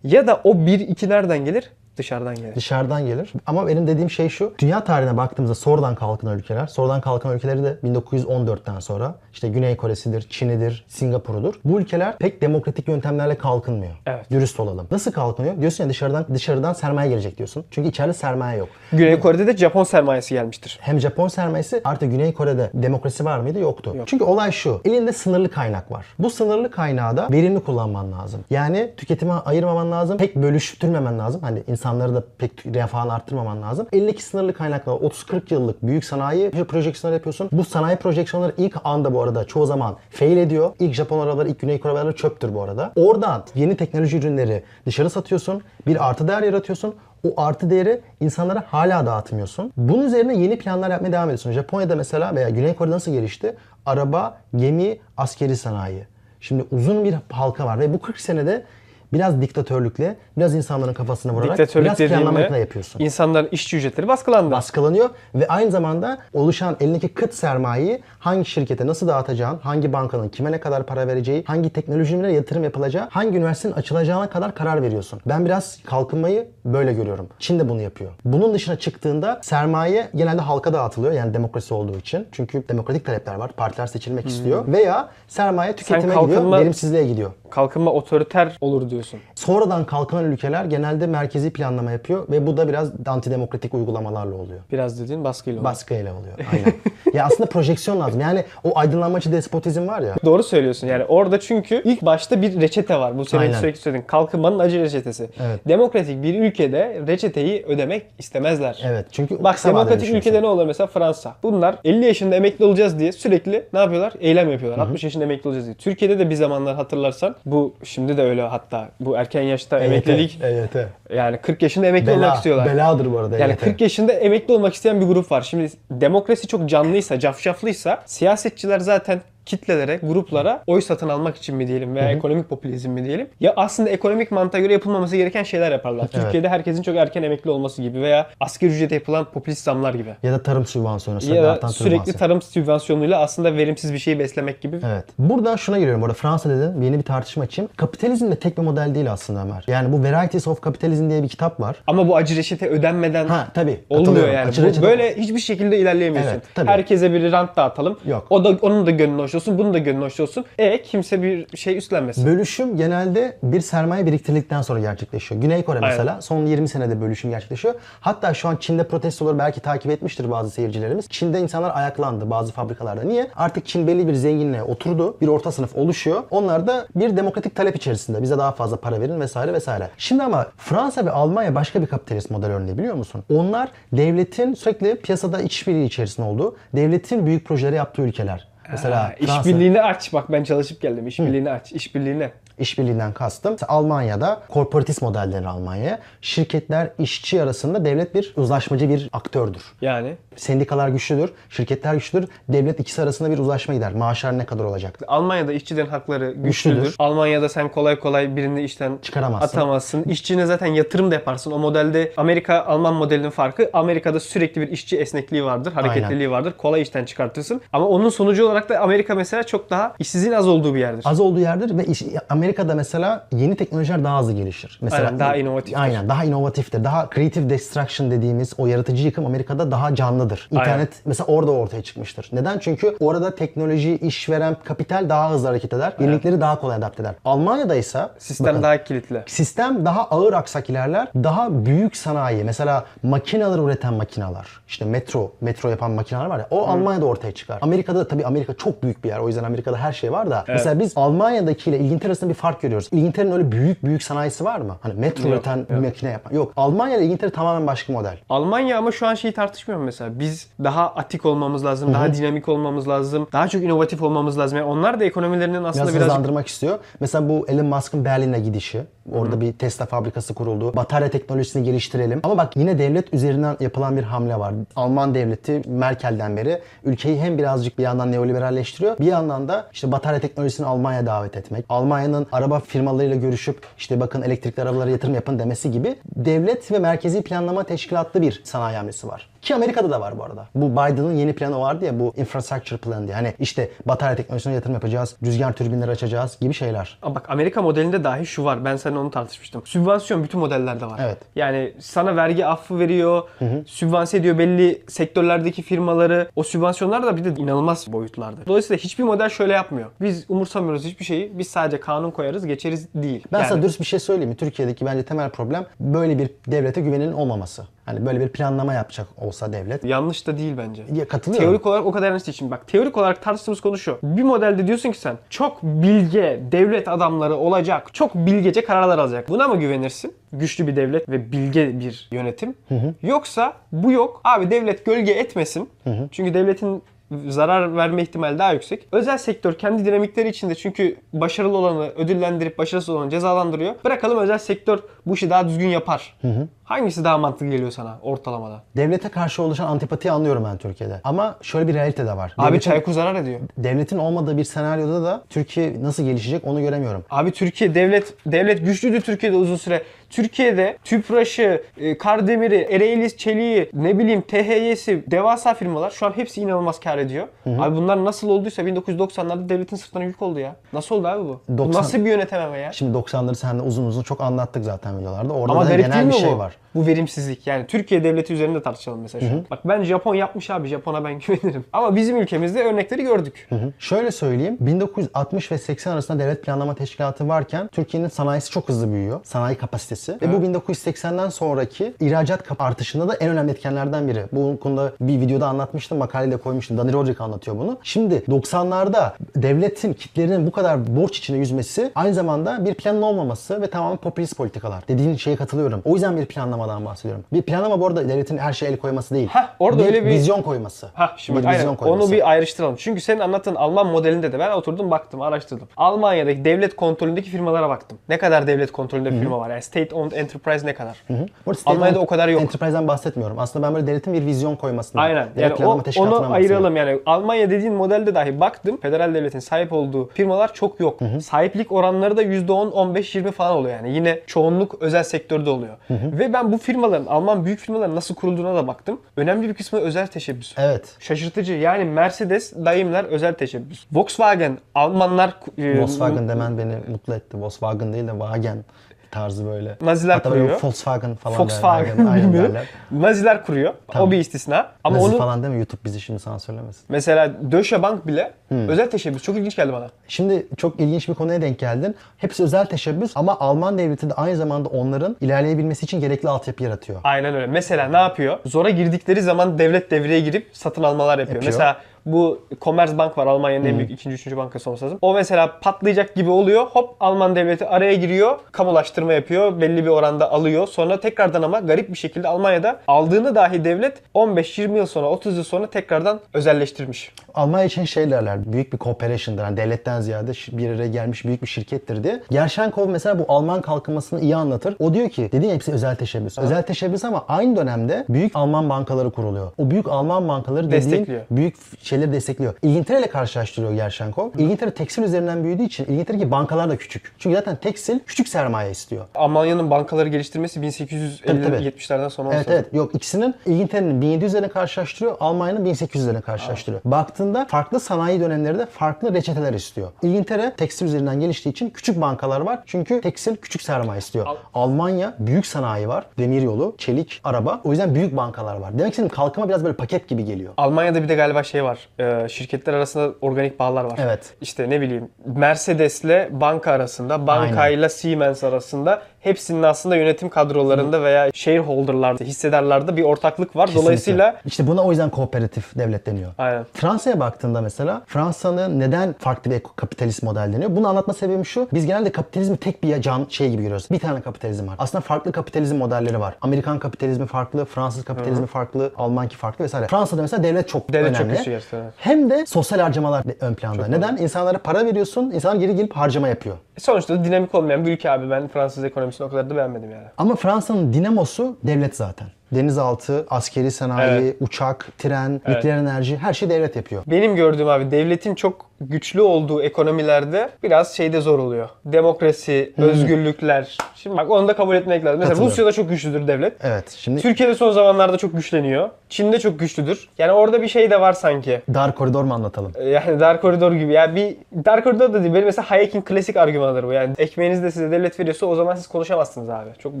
Ya da o bir iki nereden gelir? Dışarıdan gelir. dışarıdan gelir. Ama benim dediğim şey şu. Dünya tarihine baktığımızda sonradan kalkınan ülkeler, sonradan kalkan ülkeleri de 1914'ten sonra işte Güney Kore'sidir, Çin'idir, Singapur'udur. Bu ülkeler pek demokratik yöntemlerle kalkınmıyor. Evet. Dürüst olalım. Nasıl kalkınıyor? Diyorsun ya dışarıdan dışarıdan sermaye gelecek diyorsun. Çünkü içeride sermaye yok. Güney Kore'de de Japon sermayesi gelmiştir. Hem Japon sermayesi artı Güney Kore'de demokrasi var mıydı? Yoktu. Çünkü olay şu. Elinde sınırlı kaynak var. Bu sınırlı kaynağı da verimli kullanman lazım. Yani tüketime ayırmaman lazım. Pek bölüştürmemen lazım. Hani insanları da pek refahını arttırmaman lazım. Elindeki sınırlı kaynakla 30-40 yıllık büyük sanayi projeksiyonları yapıyorsun. Bu sanayi projeksiyonları ilk anda bu arada çoğu zaman fail ediyor. İlk Japon arabaları, ilk Güney Kore arabaları çöptür bu arada. Oradan yeni teknoloji ürünleri dışarı satıyorsun. Bir artı değer yaratıyorsun. O artı değeri insanlara hala dağıtmıyorsun. Bunun üzerine yeni planlar yapmaya devam ediyorsun. Japonya'da mesela veya Güney Kore'de nasıl gelişti? Araba, gemi, askeri sanayi. Şimdi uzun bir halka var ve bu 40 senede biraz diktatörlükle, biraz insanların kafasına vurarak Diktatörlük biraz planlamayla dediğinde yapıyorsun. insanların işçi ücretleri baskılandı. Baskılanıyor ve aynı zamanda oluşan elindeki kıt sermayeyi hangi şirkete nasıl dağıtacağın, hangi bankanın kime ne kadar para vereceği, hangi teknolojilere yatırım yapılacağı, hangi üniversitenin açılacağına kadar karar veriyorsun. Ben biraz kalkınmayı böyle görüyorum. Çin de bunu yapıyor. Bunun dışına çıktığında sermaye genelde halka dağıtılıyor yani demokrasi olduğu için. Çünkü demokratik talepler var. Partiler seçilmek istiyor. Veya sermaye tüketime gidiyor, kalkınma- verimsizliğe gidiyor. Kalkınma otoriter olur diyorsun. Sonradan kalkınan ülkeler genelde merkezi planlama yapıyor ve bu da biraz antidemokratik uygulamalarla oluyor. Biraz dediğin baskıyla olur. Baskıyla oluyor. Aynen. ya aslında projeksiyon lazım. Yani o aydınlanmacı despotizm var ya. Doğru söylüyorsun yani orada çünkü ilk başta bir reçete var. Bu senin Aynen. sürekli söylediğin kalkınmanın acı reçetesi. Evet. Demokratik bir ülkede reçeteyi ödemek istemezler. Evet. Çünkü Bak demokratik ülkede ne oluyor mesela Fransa. Bunlar 50 yaşında emekli olacağız diye sürekli ne yapıyorlar? Eylem yapıyorlar. 60 yaşında emekli olacağız diye. Türkiye'de de bir zamanlar hatırlarsan bu şimdi de öyle hatta bu erken yaşta Evet, emeklilik evet. yani 40 yaşında emekli Bela, olmak istiyorlar. Beladır bu arada. Yani EYT. 40 yaşında emekli olmak isteyen bir grup var. Şimdi demokrasi çok canlıysa, cafcaflıysa siyasetçiler zaten kitlelere, gruplara oy satın almak için mi diyelim veya ekonomik popülizm mi diyelim. Ya aslında ekonomik mantığa göre yapılmaması gereken şeyler yaparlar. Türkiye'de herkesin çok erken emekli olması gibi veya asgari ücrete yapılan popülist zamlar gibi. Ya da tarım sübvansiyonu. Ya da sürekli sübvansiyon. tarım sübvansiyonuyla aslında verimsiz bir şeyi beslemek gibi. Evet. Buradan şuna giriyorum. Bu arada Fransa dedin. Yeni bir tartışma açayım. Kapitalizm de tek bir model değil aslında Ömer. Yani bu Varieties of Capitalism diye bir kitap var. Ama bu acı reçete ödenmeden Ha tabii. olmuyor yani. Bu böyle hiçbir şekilde ilerleyemiyorsun. Evet, tabii. Herkese bir rant dağıtalım. Yok. O da onun da gönlü hoş olsun, bunun da gönlü hoş olsun. E kimse bir şey üstlenmesin. Bölüşüm genelde bir sermaye biriktirdikten sonra gerçekleşiyor. Güney Kore mesela son 20 senede bölüşüm gerçekleşiyor. Hatta şu an Çin'de protestoları belki takip etmiştir bazı seyircilerimiz. Çin'de insanlar ayaklandı bazı fabrikalarda. Niye? Artık Çin belli bir zenginliğe oturdu. Bir orta sınıf oluşuyor. Onlar da bir demokratik talep içerisinde. Bize daha fazla para verin vesaire vesaire. Şimdi ama Fransa ve Almanya başka bir kapitalist model örneği biliyor musun? Onlar devletin sürekli piyasada işbirliği içerisinde olduğu, devletin büyük projeleri yaptığı ülkeler. Mesela Ha, Fransa- işbirliğini aç. Bak ben çalışıp geldim. İşbirliğini aç. İşbirliğine. İşbirliğinden kastım. Almanya'da korporatist model denir Almanya'ya. Şirketler işçi arasında devlet bir uzlaşmacı bir aktördür. Yani Sendikalar güçlüdür, şirketler güçlüdür. Devlet ikisi arasında bir uzlaşma gider. Maaşlar ne kadar olacak? Almanya'da işçilerin hakları güçlüdür. Güçlüdür. Almanya'da sen kolay kolay birini işten Çıkaramazsın. atamazsın. İşçine zaten yatırım da yaparsın. O modelde Amerika Alman modelinin farkı Amerika'da sürekli bir işçi esnekliği vardır, hareketliliği vardır. Kolay işten çıkartırsın. Ama onun sonucu olarak da Amerika mesela çok daha işsizliğin az olduğu bir yerdir. Az olduğu yerdir ve iş- Amerika'da mesela yeni teknolojiler daha hızlı gelişir. Mesela Aynen, daha inovatiftir. Aynen, daha inovatiftir. Daha creative destruction dediğimiz o yaratıcı yıkım Amerika'da daha canlıdır. İnternet mesela orada ortaya çıkmıştır. Neden? Çünkü orada teknoloji, işveren, kapital daha hızlı hareket eder. Yenilikleri daha kolay adapte eder. Almanya'da ise Sistem bakın, daha kilitli. Sistem daha ağır aksak ilerler. Daha büyük sanayi. Mesela makineler üreten makineler. işte metro, metro yapan makineler var ya. O Almanya'da ortaya çıkar. Amerika'da tabii Amerika çok büyük bir yer. O yüzden Amerika'da her şey var da. Mesela biz Almanya'dakiyle İngiltere arasında bir fark görüyoruz. İngiltere'nin öyle büyük büyük sanayisi var mı? Hani metro Yok, üreten bir yok. makine yapan. Yok. Almanya ile İngiltere tamamen başka model. Almanya ama şu an şeyi tartışmıyor mu mesela? Biz daha atik olmamız lazım, daha dinamik olmamız lazım, daha çok inovatif olmamız lazım. Yani onlar da ekonomilerinin aslında Biraz birazcık hızlandırmak istiyor. Mesela bu Elon Musk'ın Berlin'e gidişi. Orada bir Tesla fabrikası kuruldu. Batarya teknolojisini geliştirelim. Ama bak yine devlet üzerinden yapılan bir hamle var. Alman devleti Merkel'den beri ülkeyi hem birazcık bir yandan neoliberalleştiriyor. Bir yandan da işte batarya teknolojisini Almanya'ya davet etmek. Almanya'nın araba firmalarıyla görüşüp işte bakın elektrikli arabalara yatırım yapın demesi gibi devlet ve merkezi planlama teşkilatlı bir sanayi hamlesi var. Ki Amerika'da da var bu arada. Bu Biden'ın yeni planı vardı ya bu infrastructure plan diye. Hani işte batarya teknolojisine yatırım yapacağız, rüzgar türbinleri açacağız gibi şeyler. Ama bak Amerika modelinde dahi şu var. Ben seninle onu tartışmıştım. Sübvansiyon bütün modellerde var. Evet. Yani sana vergi affı veriyor, sübvanse ediyor belli sektörlerdeki firmaları. O sübvansiyonlar da bir de inanılmaz boyutlarda. Dolayısıyla hiçbir model şöyle yapmıyor. Biz umursamıyoruz hiçbir şeyi. Biz sadece kanun koyarız, geçeriz değil. Ben Yani- sana dürüst bir şey söyleyeyim mi? Türkiye'deki bence temel problem böyle bir devlete güvenin olmaması. Hani böyle bir planlama yapacak olsa devlet. Yanlış da değil bence. Ya, katılıyorum. Teorik olarak o kadar yanlış değil. Şimdi bak teorik olarak tartıştığımız konu şu. Bir modelde diyorsun ki sen çok bilge devlet adamları olacak, çok bilgece kararlar alacak. Buna mı güvenirsin? Güçlü bir devlet ve bilge bir yönetim. Yoksa bu yok. Abi devlet gölge etmesin. Çünkü devletin zarar verme ihtimali daha yüksek. Özel sektör kendi dinamikleri içinde çünkü başarılı olanı ödüllendirip başarısız olanı cezalandırıyor. Bırakalım özel sektör bu işi daha düzgün yapar. Hangisi daha mantıklı geliyor sana ortalamada? Devlete karşı oluşan antipatiyi anlıyorum ben Türkiye'de. Ama şöyle bir realite de var. Abi Devletin- Çaykur zarar ediyor. devletin olmadığı bir senaryoda da Türkiye nasıl gelişecek onu göremiyorum. Abi Türkiye devlet devlet güçlüydü Türkiye'de uzun süre. Türkiye'de Tüpraş'ı, e, Kardemir'i, Ereğli Çelik'i, ne bileyim THY'si, devasa firmalar şu an hepsi inanılmaz kar ediyor. Abi bunlar nasıl olduysa 1990'larda devletin sırtına yük oldu ya. Nasıl oldu abi bu? Bu 90 nasıl bir yönetememe ya? Şimdi 90'ları seninle uzun uzun çok anlattık zaten videolarda. Orada Ama da genel mi bir şey bu? var. Bu verimsizlik. Yani Türkiye devleti üzerinde tartışalım mesela şu an. Bak ben Japon yapmış abi. Japon'a ben güvenirim. Ama bizim ülkemizde örnekleri gördük. Hı. Şöyle söyleyeyim. 1960 ve 80 arasında devlet planlama teşkilatı varken Türkiye'nin sanayisi çok hızlı büyüyor. Sanayi kapasitesi. Ve bu 1980'den sonraki ihracat artışında da en önemli etkenlerden biri. Bu konuda bir videoda anlatmıştım. Makaleyle koymuştum. Danny Roderick anlatıyor bunu. Şimdi 90'larda devletin kitlerinin bu kadar borç içine yüzmesi aynı zamanda bir planın olmaması ve tamamen popülist politikalar. Dediğin şeye katılıyorum. O yüzden bir planlamadan bahsediyorum. Bir planlama bu arada devletin her şeye el koyması değil. Heh, orada öyle bir- vizyon koyması. Ha şimdi bir aynen. vizyon koyması. Onu bir ayrıştıralım. Çünkü senin anlattığın Alman modelinde de ben oturdum baktım, araştırdım. Almanya'daki devlet kontrolündeki firmalara baktım. Ne kadar devlet kontrolünde firma var? Yani state owned enterprise ne kadar? Arada state Almanya'da o kadar yok. Enterprise'den bahsetmiyorum. Aslında ben böyle devletin bir vizyon koymasını. Aynen. Yani o, onu ayıralım yani. Almanya dediğin modelde dahi baktım. Federal devletin sahip olduğu firmalar çok yok. Sahiplik oranları da %10, 15, 20 falan oluyor yani. Yine çoğunluk özel sektörde oluyor. Ve ben bu firmaların, Alman büyük firmaların nasıl kurulduğuna da baktım. Önemli bir kısmı özel teşebbüs. Evet. Şaşırtıcı. Yani Mercedes, Daimler özel teşebbüs. Volkswagen, Almanlar e, Volkswagen demen beni mutlu etti. Volkswagen değil de Wagen tarzı böyle. Naziler Hatta kuruyor. Volkswagen falan Volkswagen derler. Aynen bilmiyorum. derler. Naziler kuruyor. Tamam. O bir istisna. Ama Nazi onu falan deme YouTube bizi şimdi sansürlemesin. mesela Deutsche Bank bile Hmm. özel teşebbüs. Çok ilginç geldi bana. Şimdi çok ilginç bir konuya denk geldin. Hepsi özel teşebbüs ama Alman devleti de aynı zamanda onların ilerleyebilmesi için gerekli altyapı yaratıyor. Aynen öyle. Mesela ne yapıyor? Zora girdikleri zaman devlet devreye girip satın almalar yapıyor. Yapıyor. Mesela bu Commerzbank var Almanya'nın en büyük ikinci, üçüncü bankası olması lazım. O mesela patlayacak gibi oluyor. Hop Alman devleti araya giriyor. Kamulaştırma yapıyor. Belli bir oranda alıyor. Sonra tekrardan ama garip bir şekilde Almanya'da aldığını dahi devlet 15-20 yıl sonra 30 yıl sonra tekrardan özelleştirmiş. Almanya için şey derler, büyük bir cooperation'dır. Yani devletten ziyade bir araya gelmiş büyük bir şirkettir diye. Gerschenkov mesela bu Alman kalkınmasını iyi anlatır. O diyor ki, dediğin hepsi özel teşebbüs. Özel teşebbüs ama aynı dönemde büyük Alman bankaları kuruluyor. O büyük Alman bankaları dediğin Destekliyor. büyük f- şeyleri destekliyor. İngiltere ile karşılaştırıyor Gerschenkov. İngiltere tekstil üzerinden büyüdüğü için İngiltere'deki bankalar da küçük. Çünkü zaten tekstil küçük sermaye istiyor. Almanya'nın bankaları geliştirmesi Tabii, 1850-70'lerden sonra olmuş. Evet evet. Yok ikisinin İngiltere'nin 1700'lerini karşılaştırıyor, Almanya'nın 1800'lerini karşılaştırıyor. Baktığında farklı sanayi dönemleri de farklı reçeteler istiyor. İngiltere tekstil üzerinden geliştiği için küçük bankalar var. Çünkü tekstil küçük sermaye istiyor. Al- Almanya büyük sanayi var. Demiryolu, çelik, araba. O yüzden büyük bankalar var. Demek ki kalkınma biraz böyle paket gibi geliyor. Almanya'da bir de galiba şey var. E, şirketler arasında organik bağlar var. Evet. İşte ne bileyim Mercedes'le banka arasında, bankayla Siemens arasında hepsinin aslında yönetim kadrolarında veya shareholder'larda, hissedarlarda bir ortaklık var. Dolayısıyla işte buna o yüzden kooperatif devlet deniyor. aynen. Fransa'ya baktığında mesela Fransa'nın neden farklı bir kapitalist model deniyor? Bunu anlatma sebebim şu. Biz genelde kapitalizmi tek bir can şey gibi görüyoruz. Bir tane kapitalizm var. Aslında farklı kapitalizm modelleri var. Amerikan kapitalizmi farklı, Fransız kapitalizmi farklı, Almanki farklı vesaire. Fransa'da mesela devlet çok Devlet çok önemli. evet. Hem de sosyal harcamalar ön planda. neden? İnsanlara para veriyorsun, insanlar geri gelip harcama yapıyor. Sonuçta dinamik olmayan bir ülke abi. Ben Fransız ekonomisini o kadar da beğenmedim yani. Ama Fransa'nın dinamosu devlet zaten. Denizaltı, askeri sanayi, Evet. uçak, tren, nükleer enerji her şeyi devlet yapıyor. Benim gördüğüm abi devletin çok güçlü olduğu ekonomilerde biraz şeyde zor oluyor. Demokrasi, özgürlükler. Şimdi bak onu da kabul etmek lazım. Mesela Katılıyorum. Rusya'da çok güçlüdür devlet. Evet. Şimdi Türkiye'de son zamanlarda çok güçleniyor. Çin'de çok güçlüdür. Yani orada bir şey de var sanki. dar koridor mu anlatalım? Ee, Yani dar koridor gibi. Yani bir dar koridor da değil. Benim mesela Hayek'in klasik argümanıdır bu. Yani ekmeğinizi de size devlet veriyorsa o zaman siz konuşamazsınız abi. Çok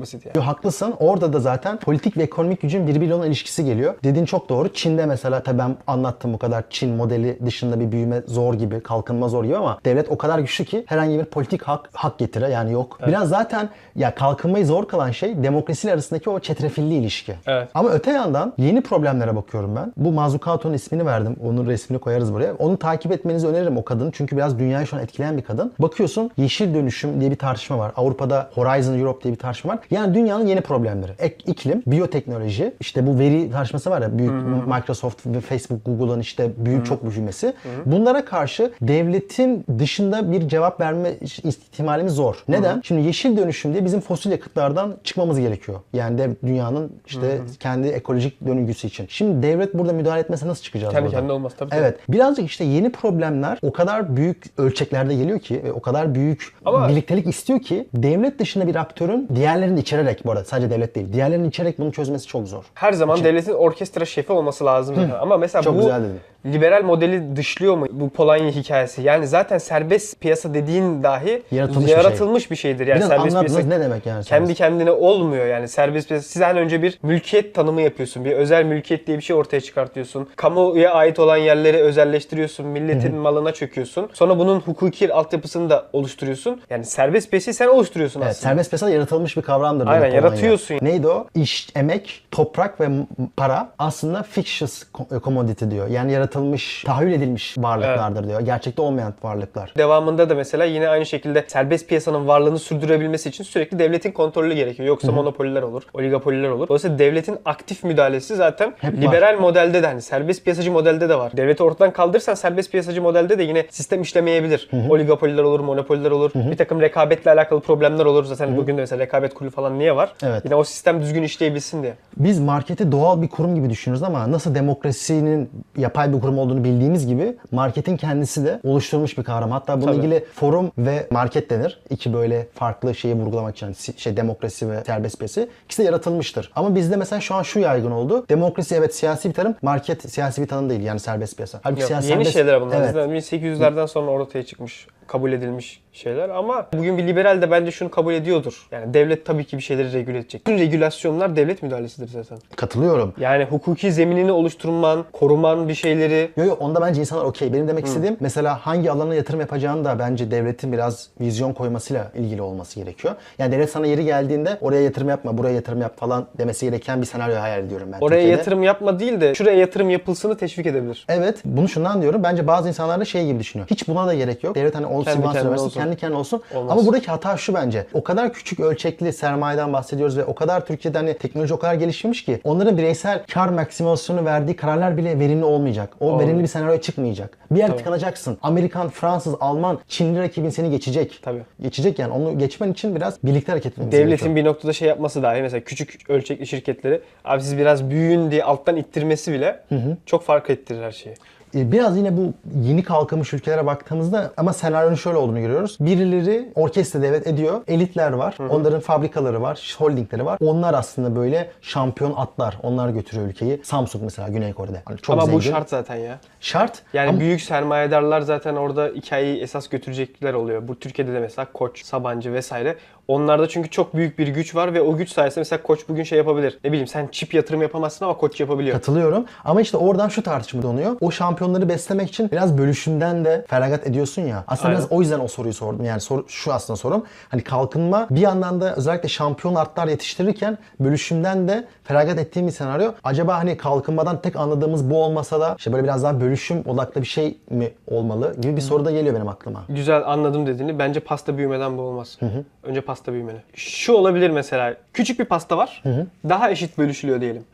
basit yani. Yo, Haklısın. Orada da zaten politik ve ekonomik gücün birbiriyle olan ilişkisi geliyor. Dediğin çok doğru. Çin'de mesela tabii ben anlattım bu kadar Çin modeli dışında bir büyüme zor gibi, kalkınma zor gibi ama devlet o kadar güçlü ki herhangi bir politik hak hak getire yani yok. Biraz zaten ya kalkınmayı zor kılan şey demokrasiyle arasındaki o çetrefilli ilişki. Evet. Ama öte yandan yeni problemlere bakıyorum ben. Bu Mazzucato'nun ismini verdim. Onun resmini koyarız buraya. Onu takip etmenizi öneririm o kadını. Çünkü biraz dünyayı şu an etkileyen bir kadın. Bakıyorsun yeşil dönüşüm diye bir tartışma var. Avrupa'da Horizon Europe diye bir tartışma var. Yani dünyanın yeni problemleri. Ek, iklim, biyoteknoloji, işte bu veri tartışması var ya büyük Microsoft ve Facebook, Google'ın işte büyük çok büyümesi. Bunlara karşı devletin dışında bir cevap verme ihtimalimiz zor. Neden? Şimdi yeşil dönüşüm diye bizim fosil yakıtlardan çıkmamız gerekiyor. Yani de dünyanın işte kendi ekolojik döngüsü için. Şimdi devlet burada müdahale etmese nasıl çıkacağız Kendi buradan? kendine olmaz tabii. Evet. Birazcık işte yeni problemler o kadar büyük ölçeklerde geliyor ki ve o kadar büyük Ama- birliktelik istiyor ki devlet dışında bir aktörün diğerlerini içererek bu arada sadece devlet değil. Diğerlerini içerek bunu çözmesi çok zor. Her zaman devletin orkestra şefi olması lazım. zaten. Ama mesela Çok bu güzel dedin. Liberal modeli dışlıyor mu bu Polonya hikayesi? Yani zaten serbest piyasa dediğin dahi Yaratılmış bir yaratılmış bir, şeydir. Yani Biraz serbest piyasa ne demek yani? kendi serbest? kendine olmuyor yani serbest piyasa. Sizden önce bir mülkiyet tanımı yapıyorsun. Bir özel mülkiyet diye bir şey ortaya çıkartıyorsun. Kamuya ait olan yerleri özelleştiriyorsun. Milletin malına çöküyorsun. Sonra bunun hukuki altyapısını da oluşturuyorsun. Yani serbest piyasayı sen oluşturuyorsun Evet, aslında. serbest piyasa yaratılmış bir kavramdır. Aynen, Polonya. yaratıyorsun. Neydi o? İş, emek, toprak ve para aslında fictitious co- commodity diyor. Yani yaratılmış, tahayyül edilmiş varlıklardır diyor. Gerçekte olmayan varlıklar. Devamında da mesela yine aynı şekilde serbest piyasanın varlığını sürdürebilmesi için sürekli devletin kontrolü gerekiyor. Yoksa monopoliler olur, oligopoliler olur. Dolayısıyla devletin aktif müdahalesi zaten Hep var. liberal modelde de hani serbest piyasacı modelde de var. Devleti ortadan kaldırırsan serbest piyasacı modelde de yine sistem işlemeyebilir. Oligopoliler olur, monopoliler olur. Bir takım rekabetle alakalı problemler olur. Zaten bugün de mesela rekabet kurulu falan niye var? Evet. Yine o sistem düzgün işleyebilsin diye. Biz marketi doğal bir kurum gibi düşünüyoruz ama nasıl demokrasinin yapay bir kurum olduğunu bildiğimiz gibi marketin kendisi de oluşturulmuş bir kavram. Hatta bununla Tabii. ilgili forum ve market denir. İki böyle farklı şeyi vurgulamak için şey demokrasi ve serbest piyasa ikisi de yaratılmıştır. Ama bizde mesela şu an şu yaygın oldu. Demokrasi evet siyasi bir tanım, market siyasi bir tanım değil yani serbest piyasa. Halbuki Yok, siyasi yeni serbest- şeyler bunlar. Evet. Bizden 1800'lerden sonra ortaya çıkmış, kabul edilmiş şeyler ama bugün bir liberal de bence şunu kabul ediyordur. Yani devlet tabii ki bir şeyleri regüle edecek. Bütün regülasyonlar devlet müdahalesidir zaten. Katılıyorum. Yani hukuki zeminini oluşturman, koruman bir şeyleri Yok yok onda bence insanlar okey. Benim demek istediğim mesela hangi alana yatırım yapacağını da bence devletin biraz vizyon koymasıyla ilgili olması gerekiyor. Yani devlet sana yeri geldiğinde oraya yatırım yapma, buraya yatırım yap falan demesi gereken bir senaryo hayal ediyorum ben. oraya Türkiye'de. yatırım yapma değil de şuraya yatırım yapılsını teşvik edebilir. Evet, bunu şundan diyorum. Bence bazı insanlar da şey gibi düşünüyor. Hiç buna da gerek yok. Devlet hani olsun, Kendine versin, olsun. kendi kendine olsun. Olmaz. Ama buradaki hata şu bence. O kadar küçük ölçekli sermayeden bahsediyoruz ve o kadar Türkiye'de hani teknoloji o kadar gelişmiş ki onların bireysel kar maksimasyonu verdiği kararlar bile verimli olmayacak. O Olmuyor. verimli bir senaryo çıkmayacak. Bir yer tıkanacaksın. Amerikan, Fransız, Alman, Çinli rakibin seni geçecek. Tabii. Geçecek yani. Onu geçmen için biraz birlikte hareket etmemiz Devletin gerekiyor. bir noktada şey yapması dahi mesela küçük ölçekli şirketleri abi siz biraz büyüyün diye alttan ittirmesi bile çok fark ettirir her şeyi. E, Biraz yine bu yeni kalkınmış ülkelere baktığımızda ama senaryonun şöyle olduğunu görüyoruz. Birileri orkestra devlet ediyor. Elitler var. Onların fabrikaları var. Holdingleri var. Onlar aslında böyle şampiyon atlar. Onlar götürüyor ülkeyi. Samsung mesela Güney Kore'de. Hani çok Ama zengin. bu şart zaten ya. Şart. Yani Ama büyük sermayedarlar zaten orada hikayeyi esas götürecekler oluyor. Bu Türkiye'de de mesela Koç, Sabancı vesaire. Onlarda çünkü çok büyük bir güç var ve o güç sayesinde mesela Koç bugün şey yapabilir. Ne bileyim sen çip yatırım yapamazsın ama Koç yapabiliyor. Katılıyorum. Ama işte oradan şu tartışma donuyor. O şampiyonları beslemek için biraz bölüşümden de feragat ediyorsun ya. Aslında Aynen. biraz o yüzden o soruyu sordum. Yani soru, şu aslında sorum. Hani kalkınma bir yandan da özellikle şampiyon artlar yetiştirirken bölüşümden de feragat ettiğim bir senaryo. Acaba hani kalkınmadan tek anladığımız bu olmasa da işte böyle biraz daha bölüşüm odaklı bir şey mi olmalı gibi bir soru da geliyor benim aklıma. Güzel anladım dediğini. Bence pasta büyümeden bu olmaz. Önce pasta pasta büyümeli. Şu olabilir mesela. Küçük bir pasta var. Daha eşit bölüşülüyor diyelim.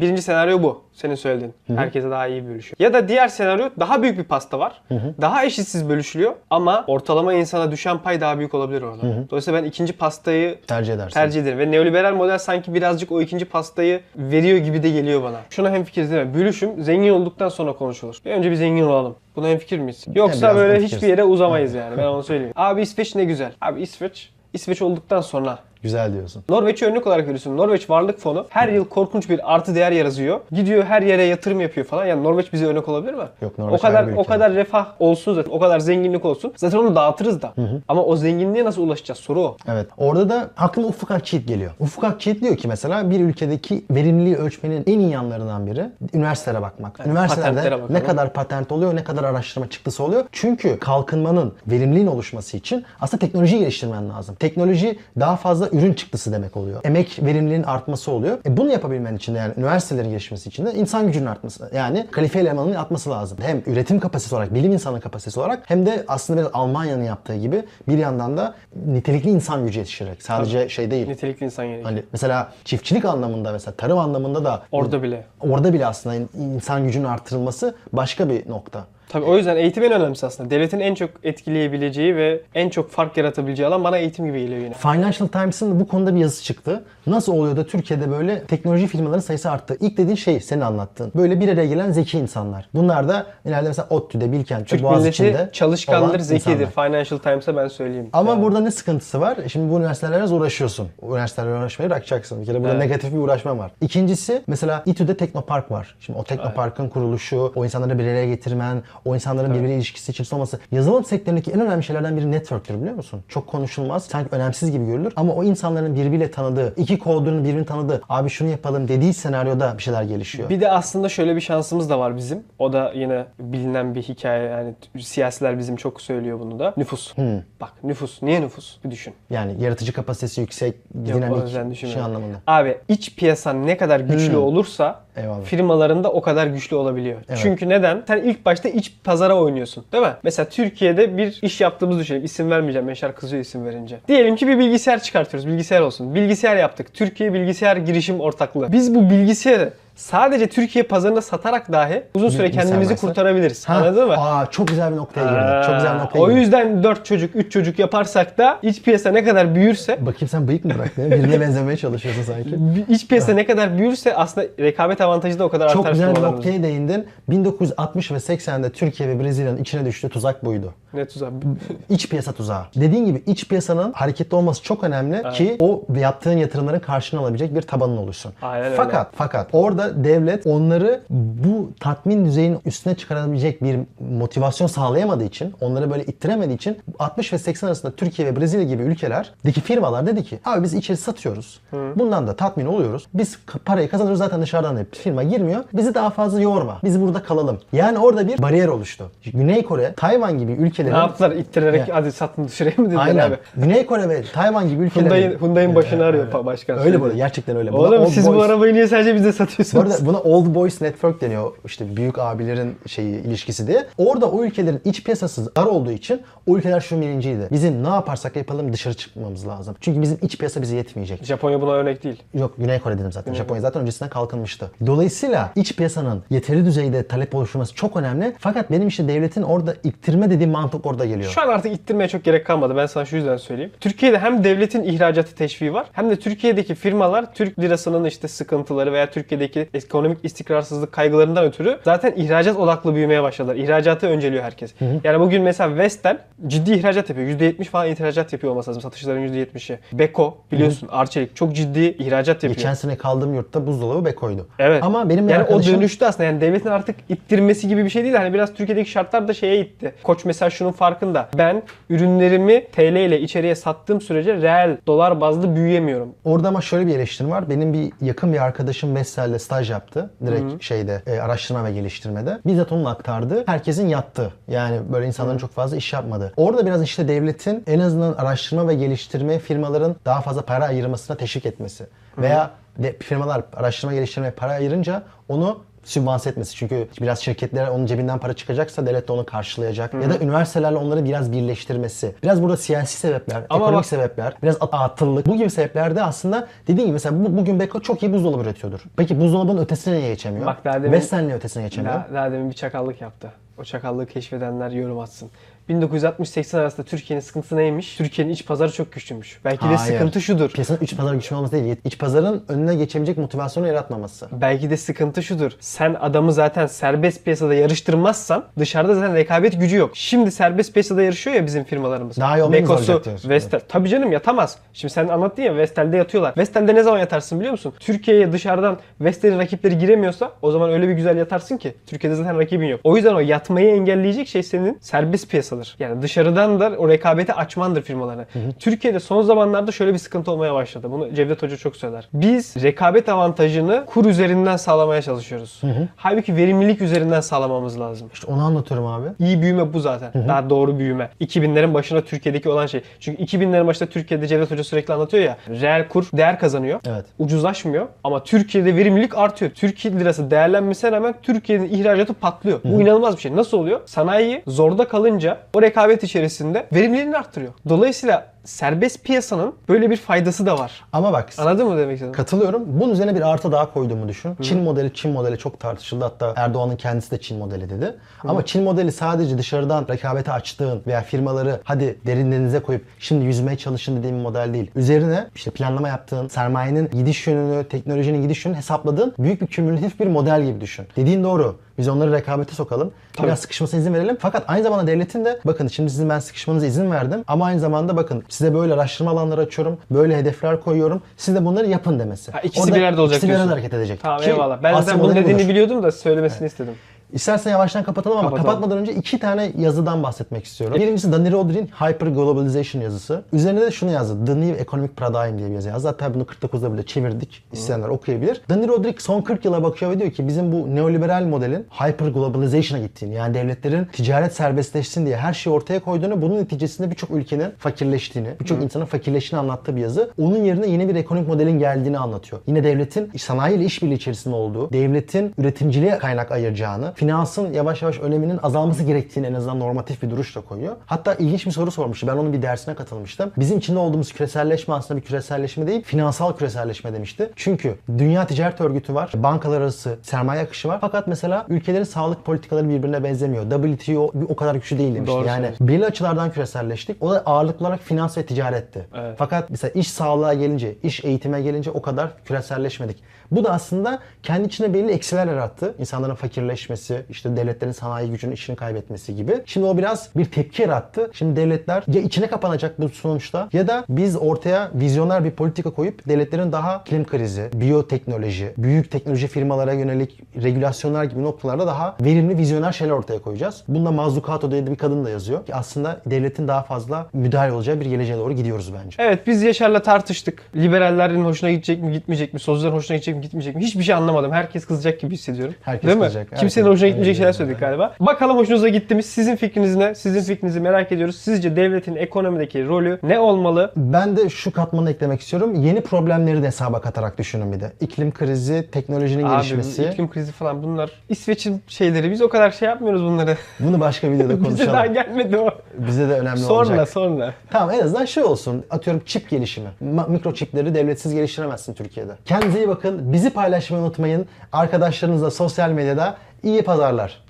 Birinci senaryo bu. Senin söylediğin. Herkese daha iyi bölüşüyor. Ya da diğer senaryo daha büyük bir pasta var. Daha eşitsiz bölüşülüyor ama ortalama insana düşen pay daha büyük olabilir orada. Dolayısıyla ben ikinci pastayı Tercih edersin. tercih ederim. Ve neoliberal model sanki birazcık o ikinci pastayı veriyor gibi de geliyor bana. Şuna hemfikiriz değil mi? Bölüşüm zengin olduktan sonra konuşulur. Bir önce bir zengin olalım. Buna hemfikir miyiz? Yoksa biraz böyle hiçbir yere uzamayız yani. Ben onu söyleyeyim. Abi İsveç ne güzel. Abi İsveç İsveç olduktan sonra Güzel diyorsun. Norveç'i örnek olarak veriyorsun. Norveç Varlık Fonu her yıl korkunç bir artı değer yaratıyor. Gidiyor her yere yatırım yapıyor falan. Yani Norveç bize örnek olabilir mi? Yok, Norveç o kadar o kadar refah olsun zaten. O kadar zenginlik olsun. Zaten onu dağıtırız da. Ama o zenginliğe nasıl ulaşacağız? Soru o. Evet. Orada da aklıma Ufuk Akçiğit geliyor. Ufuk Akçiğit diyor ki mesela bir ülkedeki verimliliği ölçmenin en iyi yanlarından biri üniversitelere bakmak. Üniversitelerde patentlere bakalım. ne kadar patent oluyor, ne kadar araştırma çıktısı oluyor. Çünkü kalkınmanın, verimliliğin oluşması için aslında teknolojiyi geliştirmen lazım. Teknoloji daha fazla ürün çıktısı demek oluyor. Emek verimliliğin artması oluyor. E bunu yapabilmen için de yani üniversitelerin gelişmesi için de insan gücünün artması. Yani kalifiye elemanın artması lazım. Hem üretim kapasitesi olarak, bilim insanı kapasitesi olarak hem de aslında biraz Almanya'nın yaptığı gibi bir yandan da nitelikli insan gücü yetiştirerek. Sadece şey değil. Nitelikli insan gerekiyor. Hani mesela çiftçilik anlamında mesela tarım anlamında da Orada bile. orada bile aslında in- insan gücünün artırılması başka bir nokta. Tabii o yüzden eğitim en önemlisi aslında. Devletin en çok etkileyebileceği ve en çok fark yaratabileceği alan bana eğitim gibi geliyor yine. Financial Times'ın bu konuda bir yazısı çıktı. Nasıl oluyor da Türkiye'de böyle teknoloji firmaların sayısı arttı? İlk dediğin şey senin anlattığın. Böyle bir araya gelen zeki insanlar. Bunlar da ileride mesela ODTÜ'de, Bilkent'te, Türk Boğaziçi'nde çalışkandır, zekidir. insanlar. Financial Times'a ben söyleyeyim. Ama Yani. burada ne sıkıntısı var? Şimdi bu üniversitelerle uğraşıyorsun. Üniversitelerle uğraşmayı bırakacaksın. Bir kere burada Evet. negatif bir uğraşma var. İkincisi mesela İTÜ'de Teknopark var. Şimdi o Teknopark'ın kuruluşu, o insanları bir araya getirmen, o insanların birbiriyle ilişkisi içerisinde olması. Yazılım sektöründeki en önemli şeylerden biri network'tür biliyor musun? Çok konuşulmaz. Sanki önemsiz gibi görülür. Ama o insanların birbiriyle tanıdığı, iki kodunun birbirini tanıdığı, abi şunu yapalım dediği senaryoda bir şeyler gelişiyor. Bir de aslında şöyle bir şansımız da var bizim. O da yine bilinen bir hikaye. Yani siyasiler bizim çok söylüyor bunu da. Nüfus. Bak nüfus. Niye nüfus? Bir düşün. Yani yaratıcı kapasitesi yüksek, o dinamik şey anlamında. Abi iç piyasan ne kadar güçlü Hmm. olursa Eyvallah. firmalarında o kadar güçlü olabiliyor. Çünkü neden? Sen ilk başta iç pazara oynuyorsun. Değil mi? Mesela Türkiye'de bir iş yaptığımızı düşünelim. İsim vermeyeceğim. Yaşar kızıyor isim verince. Diyelim ki bir bilgisayar çıkartıyoruz. Bilgisayar olsun. Bilgisayar yaptık. Türkiye Bilgisayar Girişim Ortaklığı. Biz bu bilgisayarı sadece Türkiye pazarında satarak dahi uzun süre kendimizi kurtarabiliriz. Ha, Anladın mı? Aa, çok güzel bir noktaya girdin. Çok güzel bir noktaya o girdin. yüzden 4 çocuk, 3 çocuk yaparsak da iç piyasa ne kadar büyürse Bakayım sen bıyık mı bıraktın? Birine benzemeye çalışıyorsun sanki. İç piyasa ne kadar büyürse aslında rekabet avantajı da o kadar Çok artar güzel bir firmalarımızın. noktaya değindin. 1960 ve 80'de Türkiye ve Brezilya'nın içine düştüğü tuzak buydu. Ne tuzağı. İç piyasa tuzağı. Dediğin gibi iç piyasanın hareketli olması çok önemli ki o yaptığın yatırımların karşılığını alabilecek bir tabanın oluşsun. Aynen öyle. fakat fakat orada devlet onları bu tatmin düzeyinin üstüne çıkarabilecek bir motivasyon sağlayamadığı için, onları böyle ittiremediği için 60 ve 80 arasında Türkiye ve Brezilya gibi ülkelerdeki firmalar dedi ki abi biz içeri satıyoruz. Bundan da tatmin oluyoruz. Biz parayı kazanıyoruz zaten dışarıdan da firma girmiyor. Bizi daha fazla yorma. Biz burada kalalım. Yani orada bir bariyer oluştu. Güney Kore, Tayvan gibi ülkelerin Ne yaptılar? İttirerek Ya. hadi satın dışarıya mı dediler Aynen. abi? Güney Kore ve Tayvan gibi ülkelerin Hyundai, Hyundai'nin başını arıyor pa- başkan. Öyle böyle gerçekten öyle. Buna Oğlum siz bu boys- arabayı niye sadece bize bu satıyorsunuz? arada buna Old Boys Network deniyor. İşte büyük abilerin şeyi ilişkisi diye. Orada o ülkelerin iç piyasası dar olduğu için o ülkeler şu bilinciydi. Bizim ne yaparsak yapalım dışarı çıkmamız lazım. Çünkü bizim iç piyasa bize yetmeyecek. Japonya buna örnek değil. Yok Güney Kore dedim zaten. Japonya zaten öncesinden kalkınmıştı. Dolayısıyla iç piyasanın yeteri düzeyde talep oluşturması çok önemli. Fakat benim işte devletin orada iktirme dediğim mantık orada geliyor. Şu an artık ittirmeye çok gerek kalmadı. Ben sana şu yüzden söyleyeyim. Türkiye'de hem devletin ihracatı teşviği var hem de Türkiye'deki firmalar Türk lirasının işte sıkıntıları veya Türkiye'deki ekonomik istikrarsızlık kaygılarından ötürü zaten ihracat odaklı büyümeye başladılar. İhracatı önceliyor herkes. Yani bugün mesela Vestel ciddi ihracat yapıyor. %70 falan ihracat yapıyor olması lazım. Satışların %70'i. Beko biliyorsun Arçelik çok ciddi ihracat yapıyor. Geçen sene kaldığım yurtta buzdolabı Beko'ydu. Evet. Ama benim yani arkadaşım... o dönüştü aslında. Yani devletin artık ittirmesi gibi bir şey değil. Hani biraz Türkiye'deki şartlar da şeye itti. Koç mesela şunun farkında. Ben ürünlerimi TL ile içeriye sattığım sürece reel dolar bazlı büyüyemiyorum. Orada ama şöyle bir eleştirim var. Benim bir yakın bir arkadaşım Vestel'de staj yaptı. Direkt şeyde e, araştırma ve geliştirmede. Bizzat onun aktardı. Herkesin yattı. Yani böyle insanların çok fazla iş yapmadı. Orada biraz işte devletin en azından araştırma ve geliştirme firmaların daha fazla para ayırmasına teşvik etmesi. Veya de, firmalar araştırma geliştirmeye para ayırınca onu sübvanse etmesi. Çünkü biraz şirketlere onun cebinden para çıkacaksa devlet de onu karşılayacak. Ya da üniversitelerle onları biraz birleştirmesi. Biraz burada siyasi sebepler, Ama ekonomik bak- sebepler, biraz at- atıllık. Bu gibi sebeplerde aslında dediğim gibi mesela bu, bugün Beko çok iyi buzdolabı üretiyordur. Peki buzdolabının ötesine niye geçemiyor? Bak daha demin- Western niye ötesine geçemiyor? Daha, daha demin bir çakallık yaptı. O çakallığı keşfedenler yorum atsın. 1960-80 arasında Türkiye'nin sıkıntısı neymiş? Türkiye'nin iç pazarı çok güçlüymüş. Belki de Hayır. sıkıntı şudur. Piyasanın iç pazar güçlü olması değil. İç pazarın önüne geçebilecek motivasyonu yaratmaması. Belki de sıkıntı şudur. Sen adamı zaten serbest piyasada yarıştırmazsan dışarıda zaten rekabet gücü yok. Şimdi serbest piyasada yarışıyor ya bizim firmalarımız. Daha iyi olmamız Bekosu. Vestel. Tabii canım yatamaz. Şimdi sen anlattın ya Vestel'de yatıyorlar. Vestel'de ne zaman yatarsın biliyor musun? Türkiye'ye dışarıdan Vestel'in rakipleri giremiyorsa o zaman öyle bir güzel yatarsın ki. Türkiye'de zaten rakibin yok. O yüzden o yatmayı engelleyecek şey senin serbest piyasadır. Yani dışarıdan da o rekabeti açmandır firmalarına. Türkiye'de son zamanlarda şöyle bir sıkıntı olmaya başladı. Bunu Cevdet Hoca çok söyler. Biz rekabet avantajını kur üzerinden sağlamaya çalışıyoruz. Halbuki verimlilik üzerinden sağlamamız lazım. İşte onu anlatıyorum abi. İyi büyüme bu zaten. Daha doğru büyüme. 2000'lerin başında Türkiye'deki olan şey. Çünkü 2000'lerin başında Türkiye'de Cevdet Hoca sürekli anlatıyor ya. Reel kur değer kazanıyor. Evet. Ucuzlaşmıyor. Ama Türkiye'de verimlilik artıyor. Türkiye lirası değerlenmesine rağmen Türkiye'nin ihracatı patlıyor. Bu inanılmaz bir şey. Nasıl oluyor? Sanayi zorda kalınca o rekabet içerisinde verimliliğini arttırıyor. Dolayısıyla serbest piyasanın böyle bir faydası da var. Ama bak Anladın mı demek istedim? Katılıyorum. Bunun üzerine bir artı daha koyduğumu düşün. Çin modeli, Çin modeli çok tartışıldı. Hatta Erdoğan'ın kendisi de Çin modeli dedi. Ama Çin modeli sadece dışarıdan rekabete açtığın veya firmaları hadi derinlerinize koyup şimdi yüzmeye çalışın dediğim bir model değil. Üzerine işte planlama yaptığın, sermayenin gidiş yönünü, teknolojinin gidiş yönünü hesapladığın büyük bir kümülatif bir model gibi düşün. Dediğin doğru. Biz onları rekabete sokalım. Biraz sıkışmasına izin verelim. Fakat aynı zamanda devletin de bakın şimdi sizin ben sıkışmanıza izin verdim ama aynı zamanda bakın size böyle araştırma alanları açıyorum. Böyle hedefler koyuyorum. Siz de bunları yapın demesi. Ha, ikisi Orada bir arada olacak ikisi bir arada diyorsun. hareket edecek. Tamam Ki eyvallah. Ben zaten bunun modeli dediğini budur. biliyordum da söylemesini istedim. İstersen yavaştan kapatalım ama Kapatalım. kapatmadan önce iki tane yazıdan bahsetmek istiyorum. Birincisi Danny Rodri'nin Hyper Globalization yazısı. Üzerine de şunu yazdı. The New Economic Paradigm diye bir yazı yazdı. Hatta bunu 49'da bile çevirdik. İsteyenler okuyabilir. Danny Rodri son 40 yıla bakıyor ve diyor ki bizim bu neoliberal modelin Hyper Globalization'a gittiğini yani devletlerin ticaret serbestleşsin diye her şeyi ortaya koyduğunu bunun neticesinde birçok ülkenin fakirleştiğini, birçok insanın fakirleştiğini anlattığı bir yazı. Onun yerine yeni bir ekonomik modelin geldiğini anlatıyor. Yine devletin sanayiyle işbirliği içerisinde olduğu, devletin üretimciliğe kaynak ayıracağını, finansın yavaş yavaş öneminin azalması gerektiğini en azından normatif bir duruşla koyuyor. Hatta ilginç bir soru sormuştu. Ben onun bir dersine katılmıştım. Bizim içinde olduğumuz küreselleşme aslında bir küreselleşme değil, finansal küreselleşme demişti. Çünkü Dünya Ticaret Örgütü var, bankalar arası sermaye akışı var. Fakat mesela ülkelerin sağlık politikaları birbirine benzemiyor. WTO o kadar güçlü değil demişti. Doğru yani söylüyorsun. belli açılardan küreselleştik. O da ağırlıklı olarak finans ve ticaretti. Evet. Fakat mesela iş sağlığa gelince, iş eğitime gelince o kadar küreselleşmedik. Bu da aslında kendi içinde belli eksiler yarattı. İnsanların fakirleşmesi, işte devletlerin sanayi gücünün işini kaybetmesi gibi. Şimdi o biraz bir tepki yarattı. Şimdi devletler ya içine kapanacak bu sonuçta ya da biz ortaya vizyoner bir politika koyup devletlerin daha iklim krizi, biyoteknoloji, büyük teknoloji firmalara yönelik regülasyonlar gibi noktalarda daha verimli vizyoner şeyler ortaya koyacağız. Bunda Mazzucato diye bir kadın da yazıyor ki aslında devletin daha fazla müdahale olacağı bir geleceğe doğru gidiyoruz bence. Evet biz Yaşar'la tartıştık. Liberallerin hoşuna gidecek mi gitmeyecek mi? Solcuların hoşuna gidecek mi gitmeyecek mi? Hiçbir şey anlamadım. Herkes kızacak gibi hissediyorum. Herkes Değil mi? kızacak, herkes- Kimsenin hoşuna gitmeyecek şeyler söyledik öyle. galiba. Bakalım hoşunuza gitti mi? Sizin fikriniz ne? Sizin fikrinizi merak ediyoruz. Sizce devletin ekonomideki rolü ne olmalı? Ben de şu katmanı eklemek istiyorum. Yeni problemleri de hesaba katarak düşünün bir de. İklim krizi, teknolojinin Abi gelişmesi. iklim krizi falan bunlar İsveç'in şeyleri. Biz o kadar şey yapmıyoruz bunları. Bunu başka videoda Bize daha konuşalım. gelmedi o. Bize de önemli Sonra olacak. sonra. Tamam en azından şey olsun. Atıyorum çip gelişimi. Ma- mikroçipleri devletsiz geliştiremezsin Türkiye'de. Kendinize iyi bakın. Bizi paylaşmayı unutmayın. Arkadaşlarınızla sosyal medyada iyi pazarlar.